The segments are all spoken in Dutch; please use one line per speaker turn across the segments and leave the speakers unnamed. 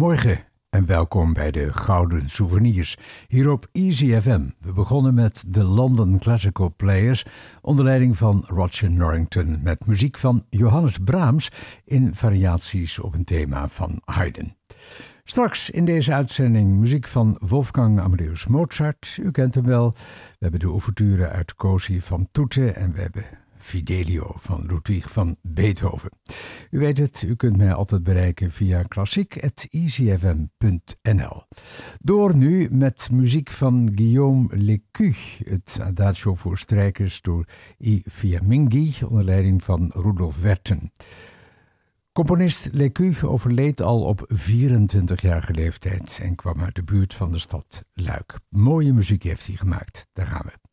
Goedemorgen en welkom bij de Gouden Souvenirs hier op Easy FM. We begonnen met de London Classical Players onder leiding van Roger Norrington met muziek van Johannes Brahms in variaties op een thema van Haydn. Straks in deze uitzending muziek van Wolfgang Amadeus Mozart. U kent hem wel. We hebben de ouverture uit Cosi van Toete en we hebben Fidelio van Ludwig van Beethoven. U weet het, u kunt mij altijd bereiken via klassiek.easyfm.nl. Door nu met muziek van Guillaume Lecu, het adagio voor strijkers door I. Fiammingi onder leiding van Rudolf Werten. Componist Lecu overleed al op 24-jarige leeftijd en kwam uit de buurt van de stad Luik. Mooie muziek heeft hij gemaakt, daar gaan we.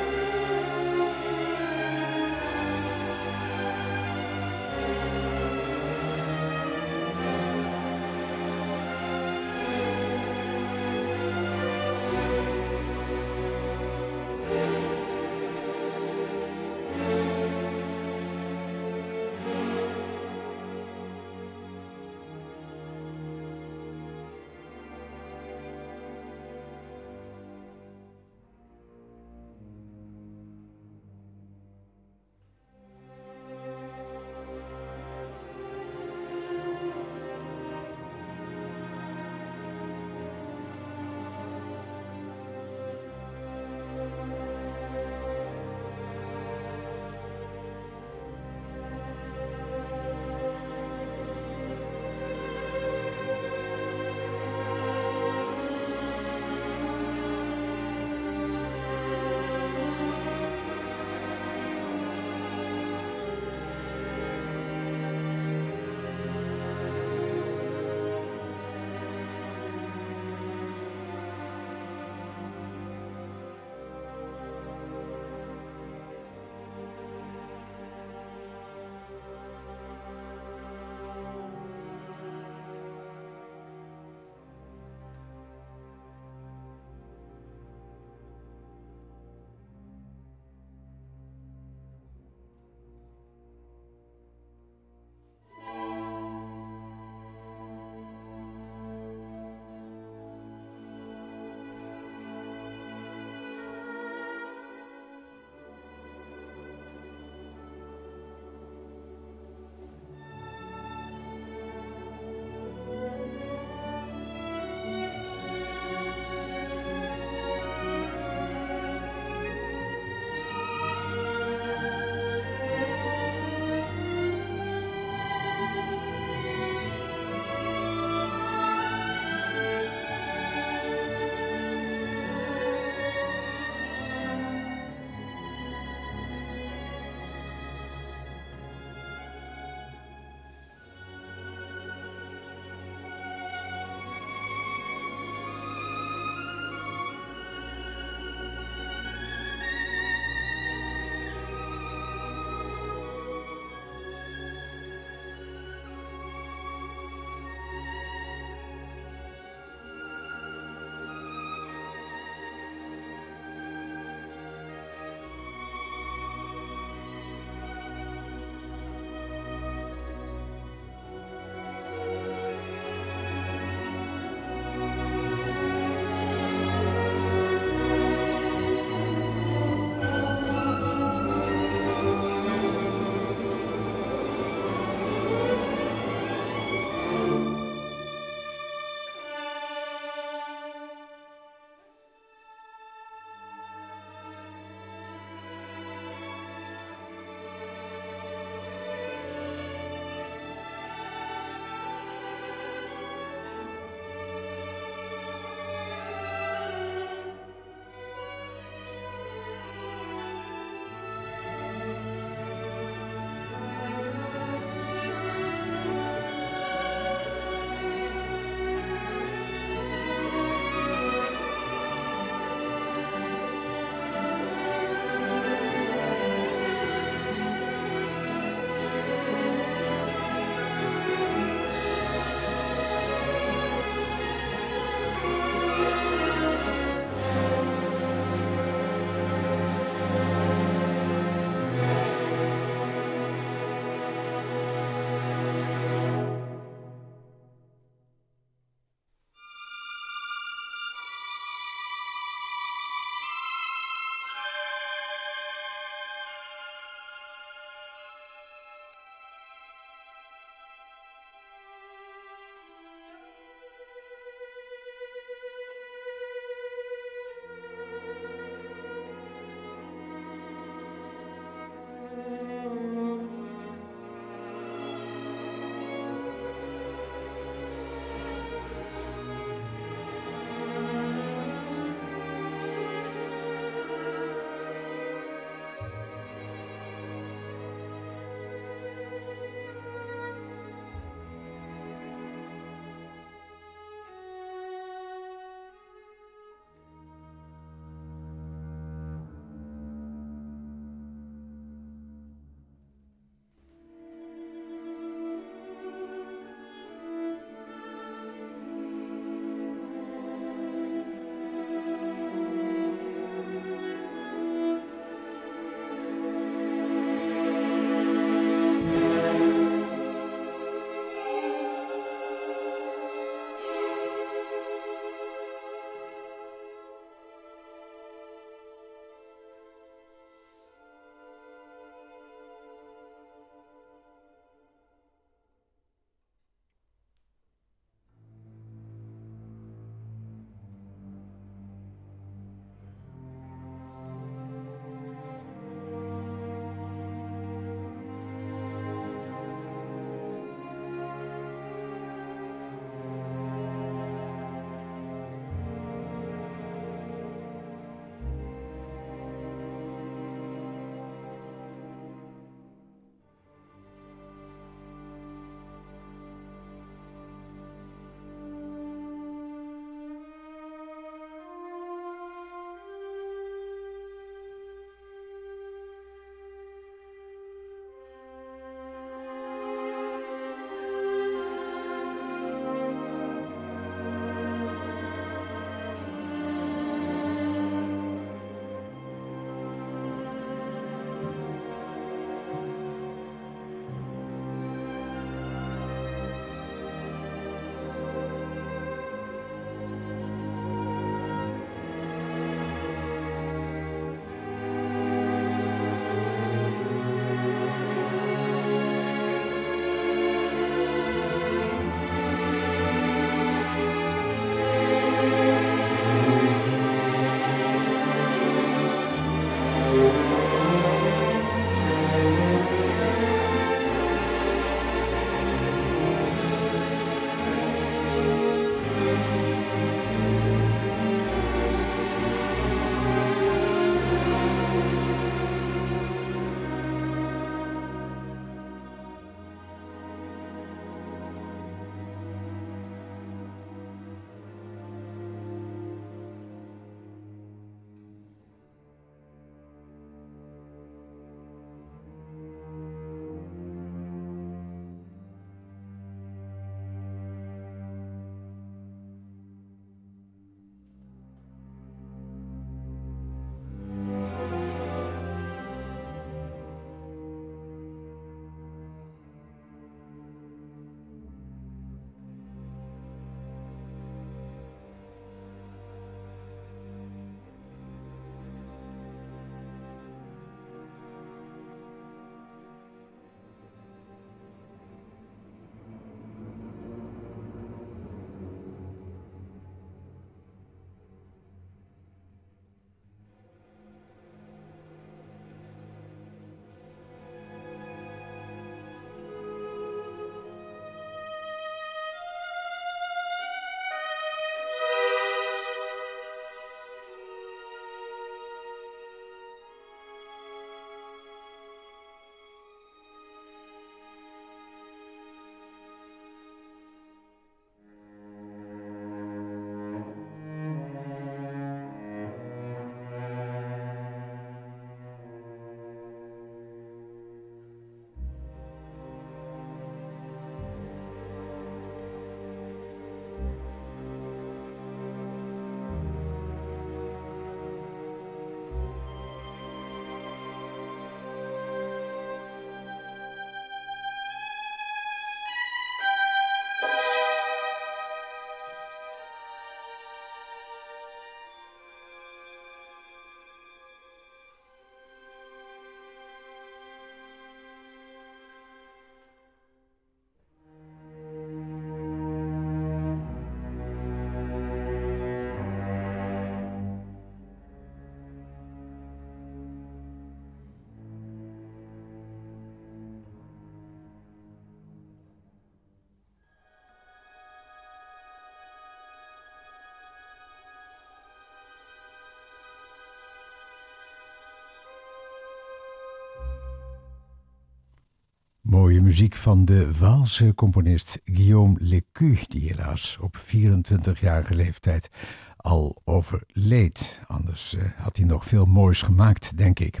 Mooie muziek van de Waalse componist Guillaume Lecu, die helaas op 24-jarige leeftijd al overleed. Anders uh, had hij nog veel moois gemaakt, denk ik.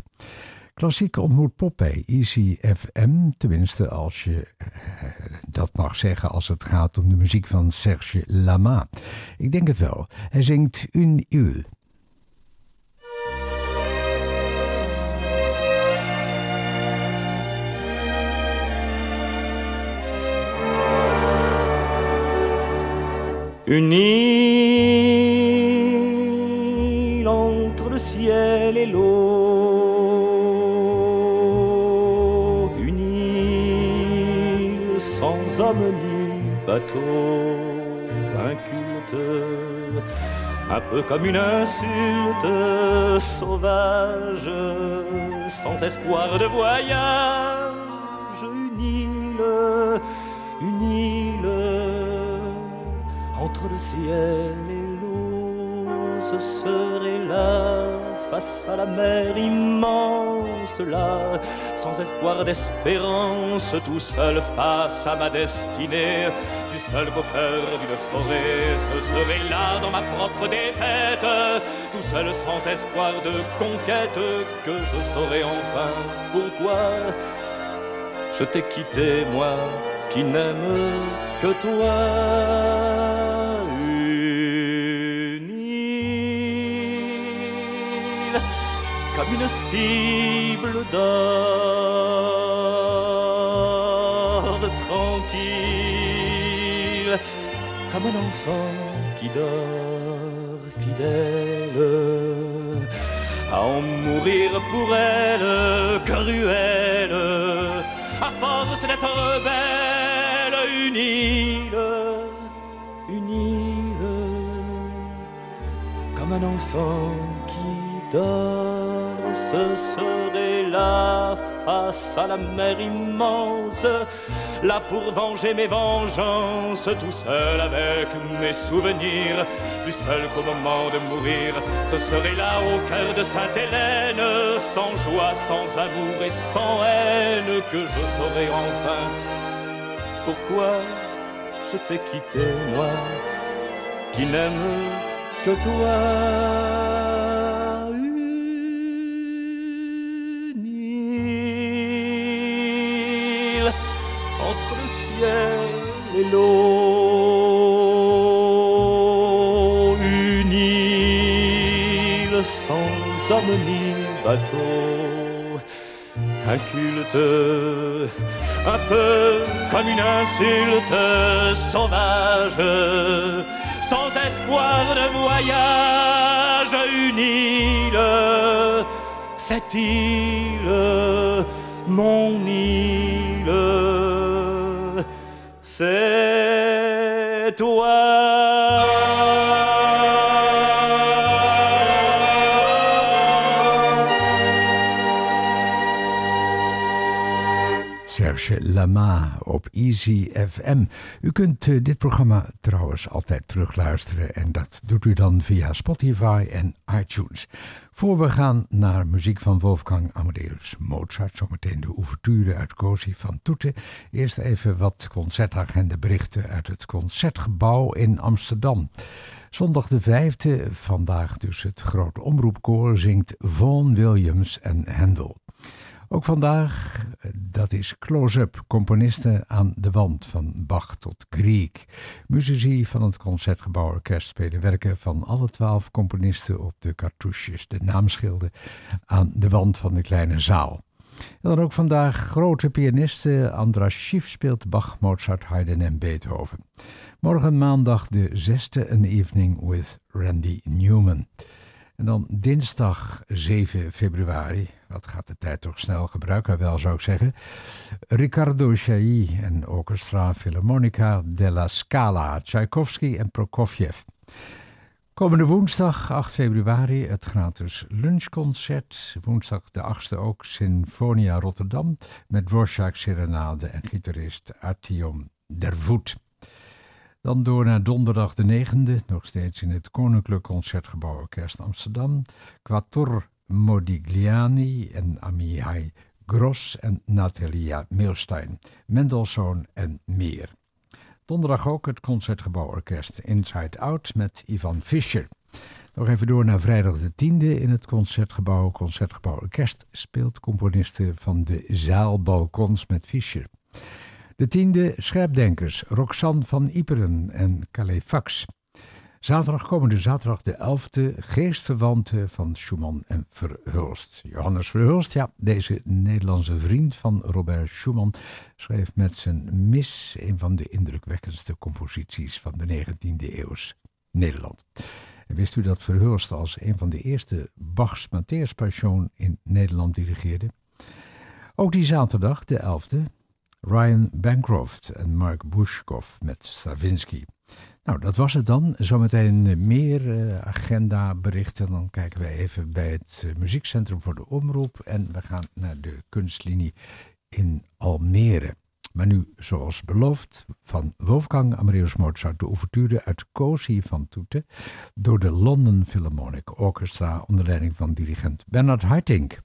Klassiek ontmoet pop bij Easy FM, tenminste als je uh, dat mag zeggen als het gaat om de muziek van Serge Lama. Ik denk het wel. Hij zingt Une Île.
Une île entre le ciel et l'eau, une sans homme ni bateau, inculte, un peu comme une insulte sauvage, sans espoir de voyage, une île, le ciel et l'eau, ce serait là, face à la mer immense, là, sans espoir d'espérance, tout seul face à ma destinée, du seul qu'au cœur d'une forêt, ce serait là dans ma propre défaite, tout seul sans espoir de conquête, que je saurais enfin pourquoi je t'ai quitté, moi qui n'aime que toi. Comme une cible d'or tranquille, comme un enfant qui dort fidèle. À en mourir pour elle, cruelle, à force d'être belle, une île, une île, comme un enfant ce serait là face à la mer immense, là pour venger mes vengeances, tout seul avec mes souvenirs, plus seul qu'au moment de mourir, ce serait là au cœur de Sainte-Hélène, sans joie, sans amour et sans haine, que je saurais enfin pourquoi je t'ai quitté, moi, qui n'aime que toi. Entre le ciel et l'eau, une île sans homme ni bateau, inculte, un peu comme une insulte sauvage, sans espoir de voyage, une île, cette île, mon île, c'est toi.
Serge Lama op Easy FM. U kunt uh, dit programma trouwens altijd terugluisteren en dat doet u dan via Spotify en iTunes. Voor we gaan naar muziek van Wolfgang Amadeus Mozart, zometeen de ouverture uit Cosi van Toeten. Eerst even wat concertagendaberichten uit het Concertgebouw in Amsterdam. Zondag de vijfde, vandaag dus het grote omroepkoor, zingt Vaughan Williams en Handel. Ook vandaag, dat is Close-Up, componisten aan de wand van Bach tot Griek. Muzici van het Concertgebouworkest spelen werken van alle twaalf componisten op de cartouches, de naamschilden, aan de wand van de kleine zaal. En dan ook vandaag grote pianisten. Andras Schiff speelt Bach, Mozart, Haydn en Beethoven. Morgen maandag de zesde An Evening with Randy Newman. En dan dinsdag 7 februari, wat gaat de tijd toch snel gebruiken, wel zou ik zeggen. Riccardo Chailly en Orchestra Philharmonica della Scala, Tchaikovsky en Prokofjev. Komende woensdag 8 februari het gratis lunchconcert. Woensdag de 8e ook Sinfonia Rotterdam met Dvorak Serenade en gitarist Artyom Dervoet. Dan door naar donderdag de 9e, nog steeds in het Koninklijk Concertgebouw Orkest Amsterdam. Quattor Modigliani en Amihai Gross en Natalia Milstein, Mendelssohn en meer. Donderdag ook het Concertgebouworkest Inside Out met Ivan Fischer. Nog even door naar vrijdag de 10e in het Concertgebouw. Concertgebouw Orkest speelt componisten van de zaalbalkons met Fischer. De tiende Scherpdenkers, Roxanne van Iperen en Calais Fax. Zaterdag komende zaterdag de 11e geestverwanten van Schumann en Verhulst. Johannes Verhulst, ja, deze Nederlandse vriend van Robert Schumann, schreef met zijn Mis een van de indrukwekkendste composities van de 19e eeuws Nederland. Wist u dat Verhulst als een van de eerste Bachs Matthäus in Nederland dirigeerde? Ook die zaterdag, de 11e, Ryan Bancroft en Mark Bushkoff met Stravinsky. Nou, dat was het dan. Zometeen meer uh, agenda berichten. Dan kijken we even bij het uh, Muziekcentrum voor de Omroep. En we gaan naar de kunstlinie in Almere. Maar nu, zoals beloofd, van Wolfgang Amadeus Mozart de ouverture uit Cosi van Toeten door de London Philharmonic Orchestra onder leiding van dirigent Bernard Haitink.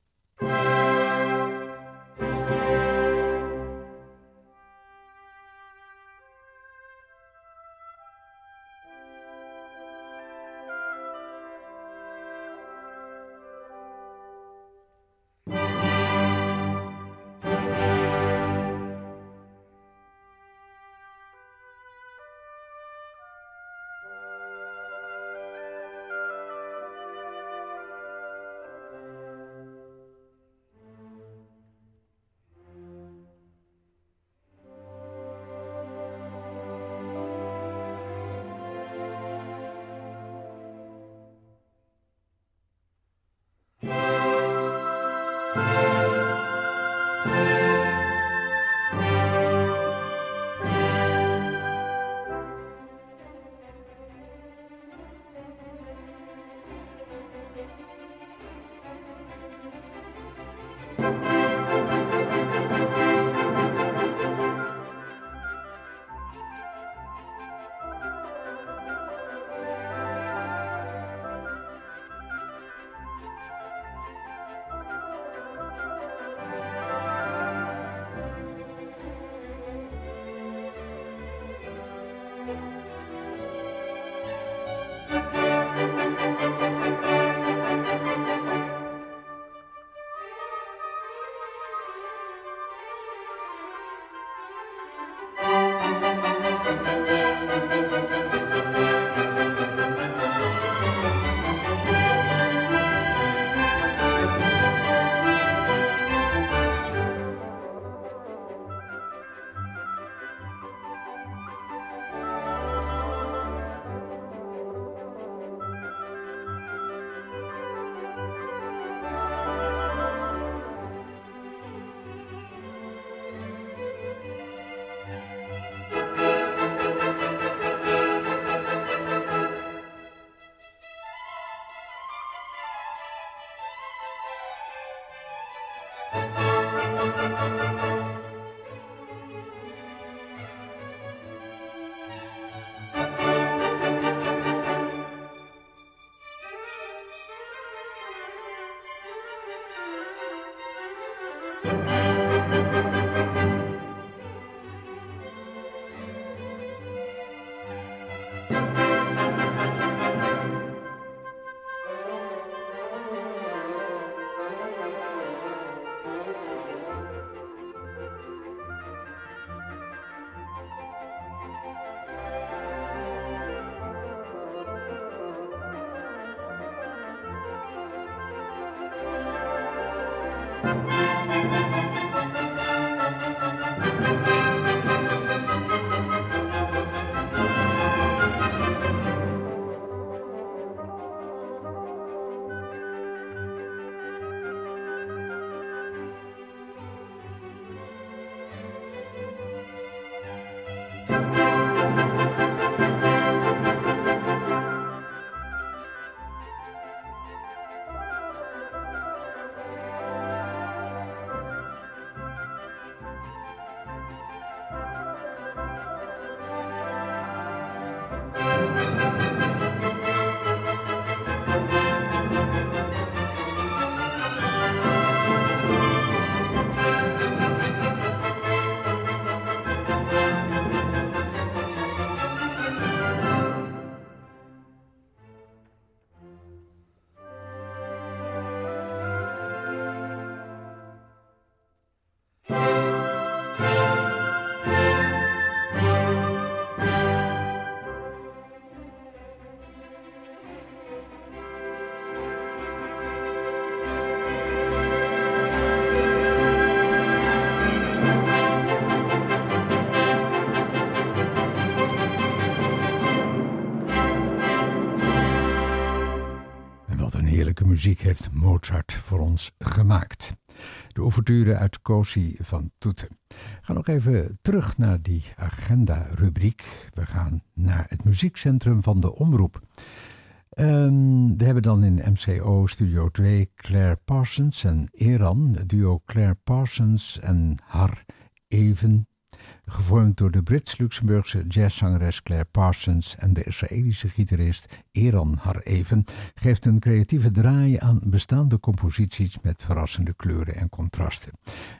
Muziek heeft Mozart voor ons gemaakt. De ouverture uit Cosi van Toeten. We gaan nog even terug naar die agenda-rubriek. We gaan naar het muziekcentrum van de Omroep. Um, we hebben dan in MCO Studio 2 Claire Parsons en Eran, duo Claire Parsons en Har Even Gevormd door de Brits-Luxemburgse jazzzangeres Claire Parsons en de Israëlische gitarist Eran Hareven, geeft een creatieve draai aan bestaande composities met verrassende kleuren en contrasten.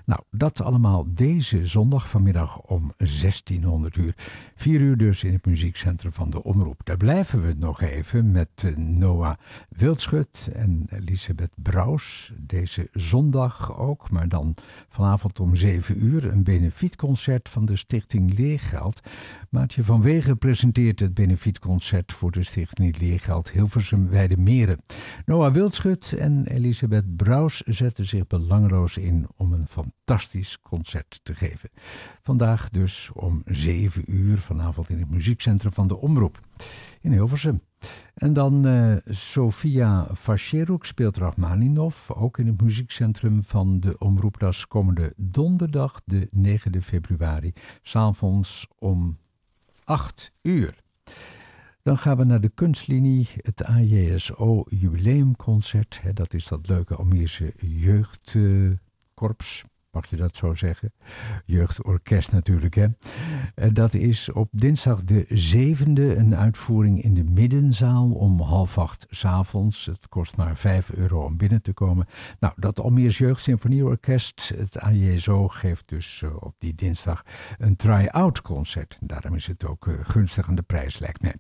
Nou, dat allemaal deze zondag vanmiddag om 1600 uur. Vier uur dus in het muziekcentrum van de Omroep. Daar blijven we nog even met eh, Noah Wildschut en Elisabeth Braus. Deze zondag ook, maar dan vanavond om 7 uur een benefietconcert van de Stichting Leergeld. Maatje van Wegen presenteert het benefietconcert voor de Stichting Leergeld Hilversum Weide Meren. Noah Wildschut en Elisabeth Braus zetten zich belangloos in om een fantastisch concert te geven. Vandaag dus om 7 uur vanavond in het muziekcentrum van de Omroep in Hilversum. En dan uh, Sofia Vacheruk speelt Rachmaninov, ook in het muziekcentrum van de Omroeplas komende donderdag, de 9 februari, s'avonds om 8 uur. Dan gaan we naar de kunstlinie, het AJSO Jubileumconcert. dat is dat leuke Almeerse jeugdkorps mag je dat zo zeggen? Jeugdorkest natuurlijk, hè? Eh, dat is op dinsdag de zevende een uitvoering in de middenzaal om half acht s'avonds. Het kost maar vijf euro om binnen te komen. Nou, dat Almeers Jeugdsymfonieorkest, het AJSO, geeft dus eh, op die dinsdag een try-out concert. Daarom is het ook uh, gunstig aan de prijs, lijkt mij.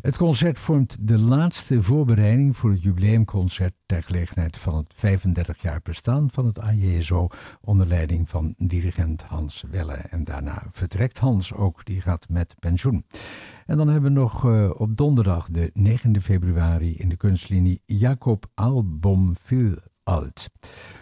Het concert vormt de laatste voorbereiding voor het jubileumconcert ter gelegenheid van het 35 jaar bestaan van het AJSO onder leiding van dirigent Hans Welle. En daarna vertrekt Hans ook, die gaat met pensioen. En dan hebben we nog uh, op donderdag de 9 februari in de kunstlinie Jacob Albom Alt.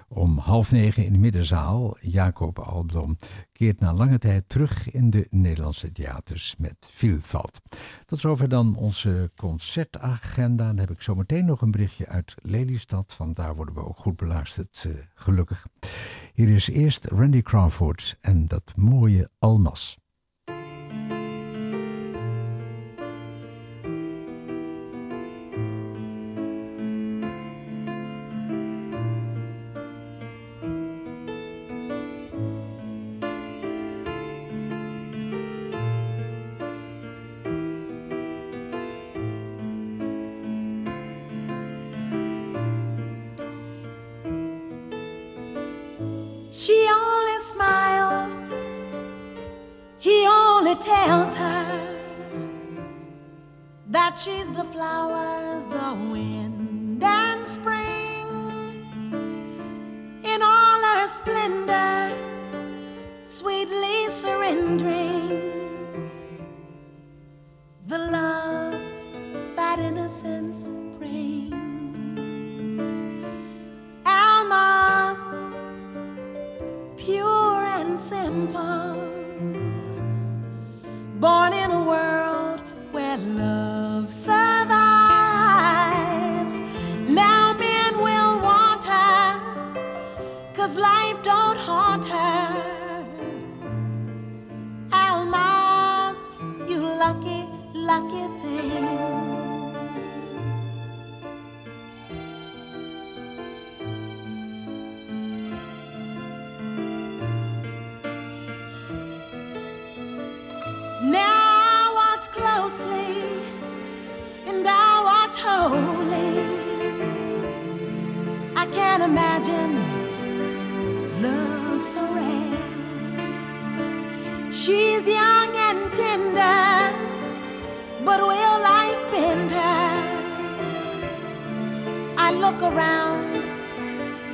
Om half negen in de middenzaal, Jacob Alblom keert na lange tijd terug in de Nederlandse theaters met Vielvalt. Tot zover dan onze concertagenda. Dan heb ik zometeen nog een berichtje uit Lelystad, van daar worden we ook goed beluisterd, uh, gelukkig. Hier is eerst Randy Crawford en dat mooie Almas.
She's young and tender, but will life bend her? I look around,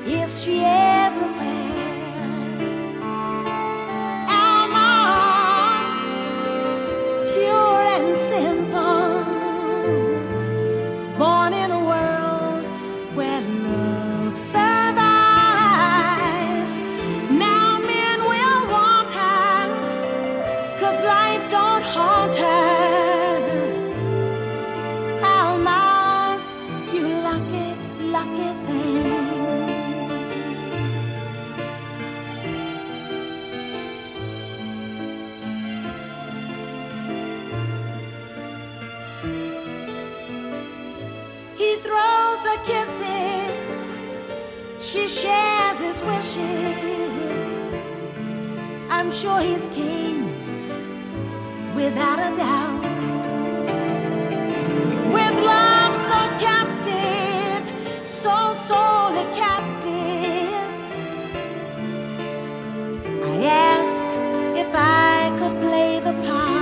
is she everywhere? I'm sure he's king, without a doubt. With love so captive, so sorely captive, I ask if I could play the part.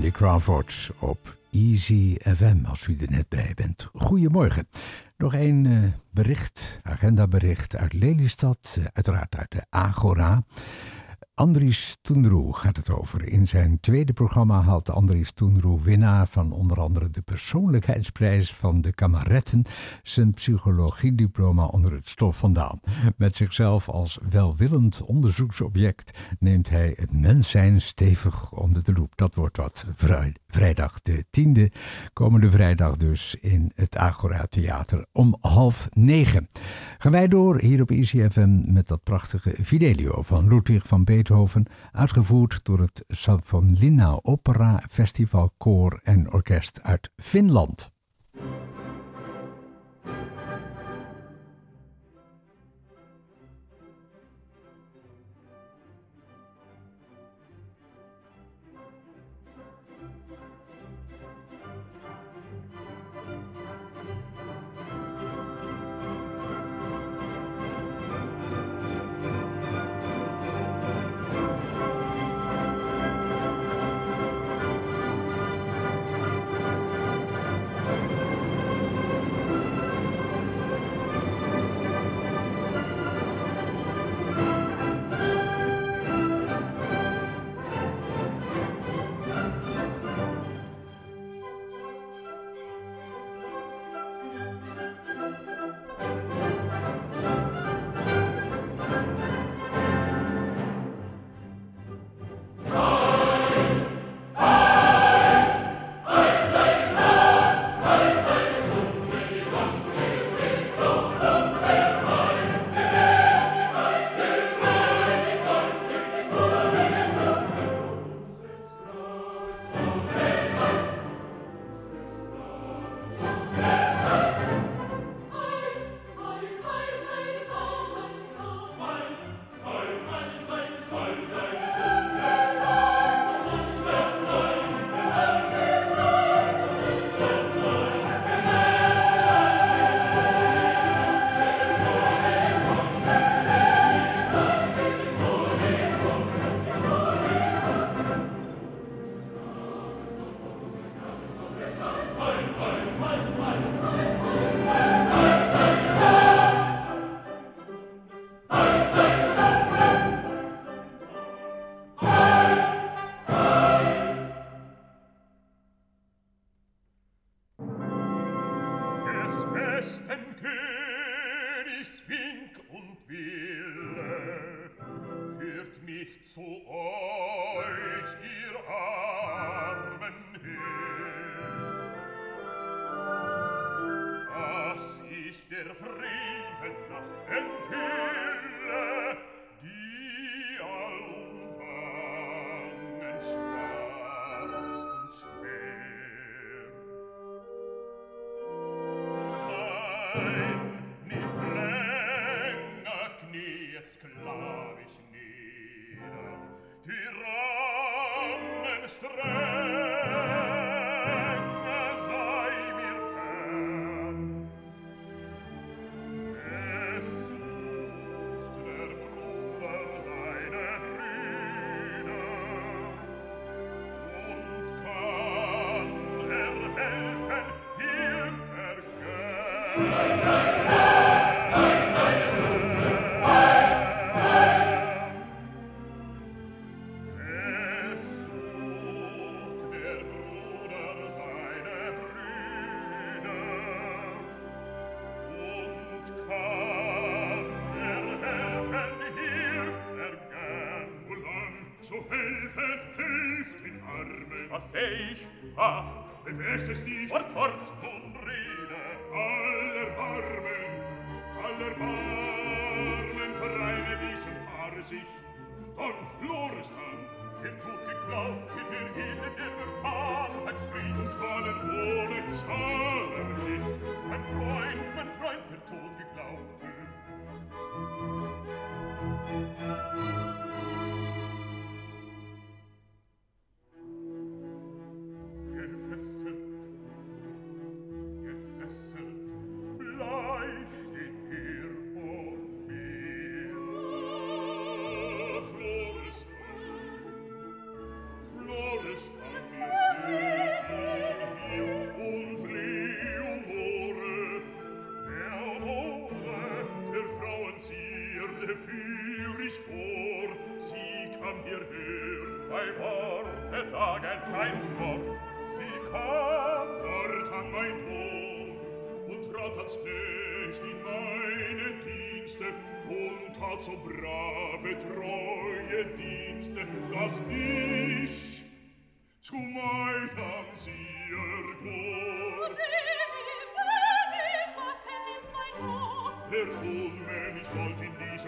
Randy Crawford op Easy FM, als u er net bij bent. Goedemorgen. Nog een eh, bericht, agendabericht uit Lelystad, eh, uiteraard uit de Agora. Andries Toenroe gaat het over. In zijn tweede programma haalt Andries Toenroe, winnaar van onder andere de persoonlijkheidsprijs van de Kameretten, zijn psychologiediploma onder het stof vandaan. Met zichzelf als welwillend onderzoeksobject neemt hij het mens zijn stevig onder de loep. Dat wordt wat vrij- vrijdag de tiende, komende vrijdag dus in het Agora Theater om half negen. Gaan wij door hier op ICFM met dat prachtige Fidelio van Ludwig van Beethoven, uitgevoerd door het Savonlinna Opera Festival Koor en Orkest uit Finland.
Liebes Wink und Wille führt mich zu euch, ihr armen Hör. Dass ich der Freven Nacht enthält,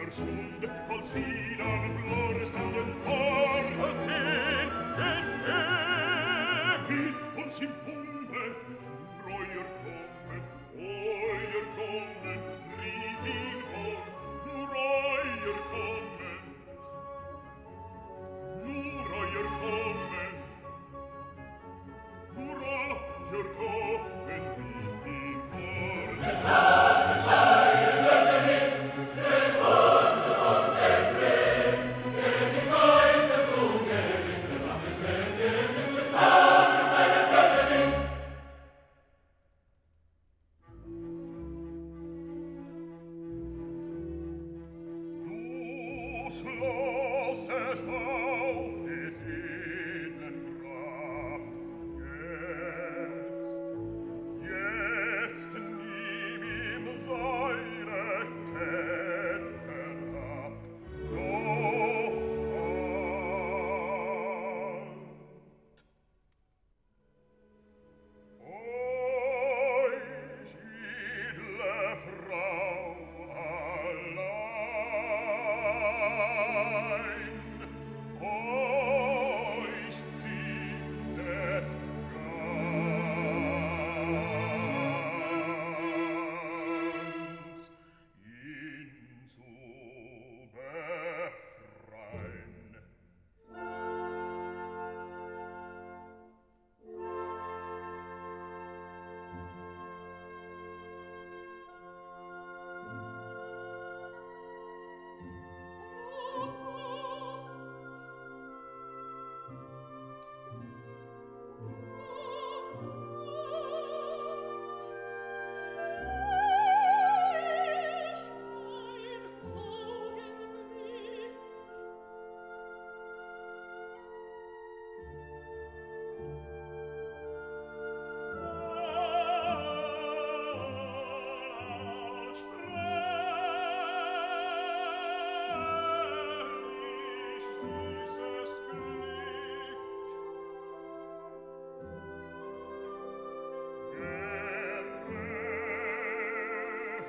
solcher Stund voll Zinan Flores an den Ort erzählt, entgegen. schloss es war.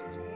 Christ.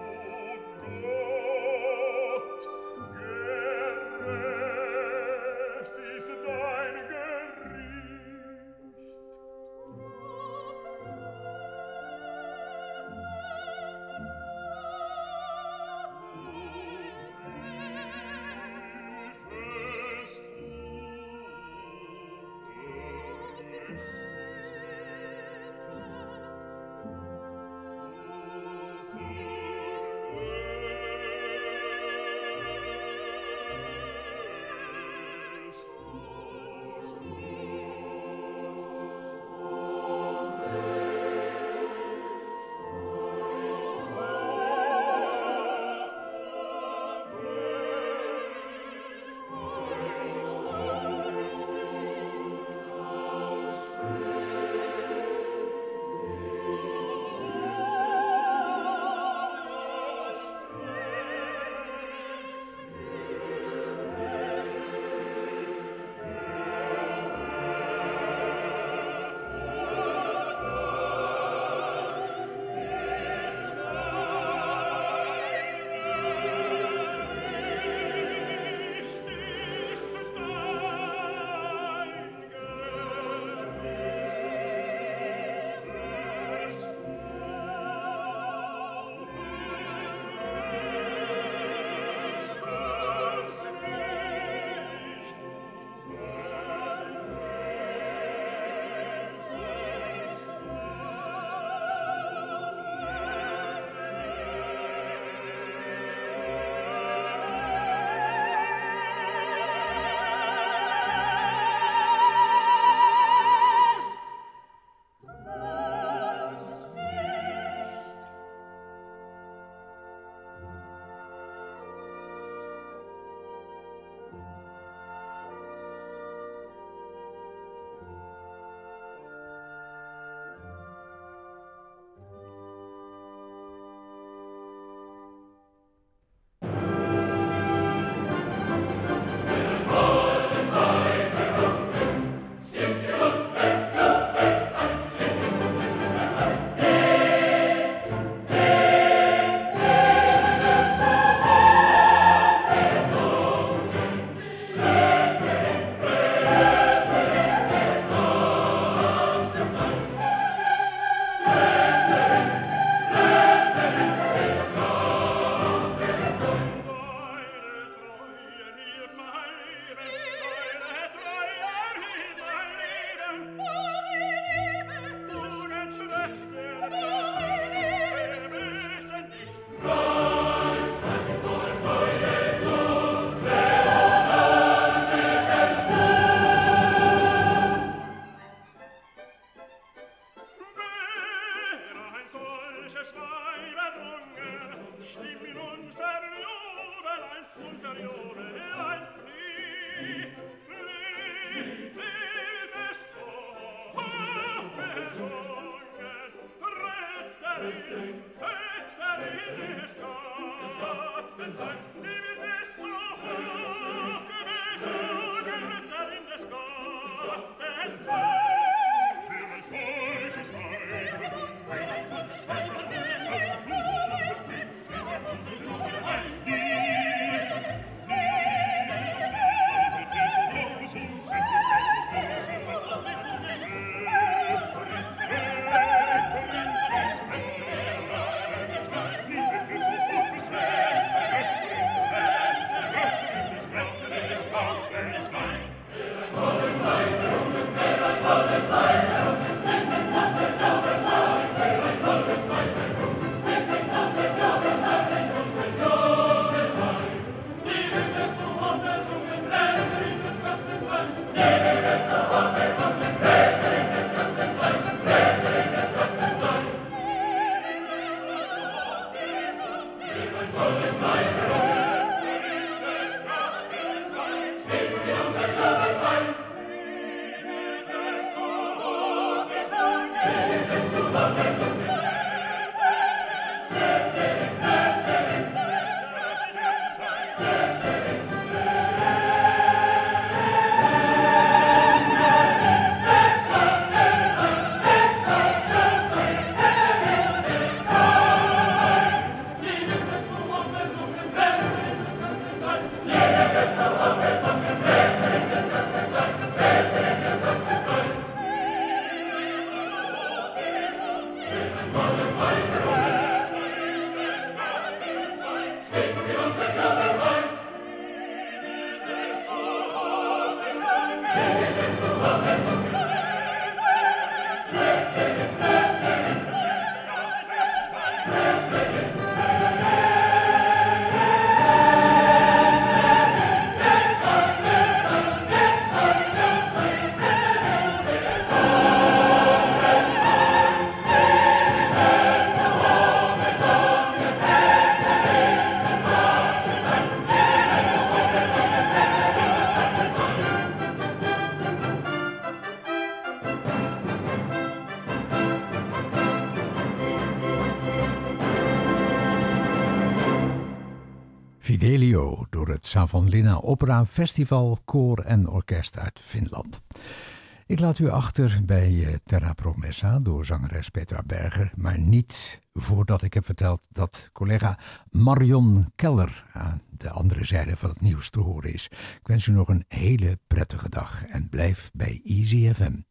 Göttin, Göttin, Göttin, Göttin, Göttin, Göttin, Göttin, Fidelio het Savonlinna Opera Festival, koor en orkest uit Finland. Ik laat u achter bij eh, Terra Promessa door zangeres Petra Berger, maar niet voordat ik heb verteld dat collega Marion Keller aan de andere zijde van het nieuws te horen is. Ik wens u nog een hele prettige dag en blijf bij Easy FM.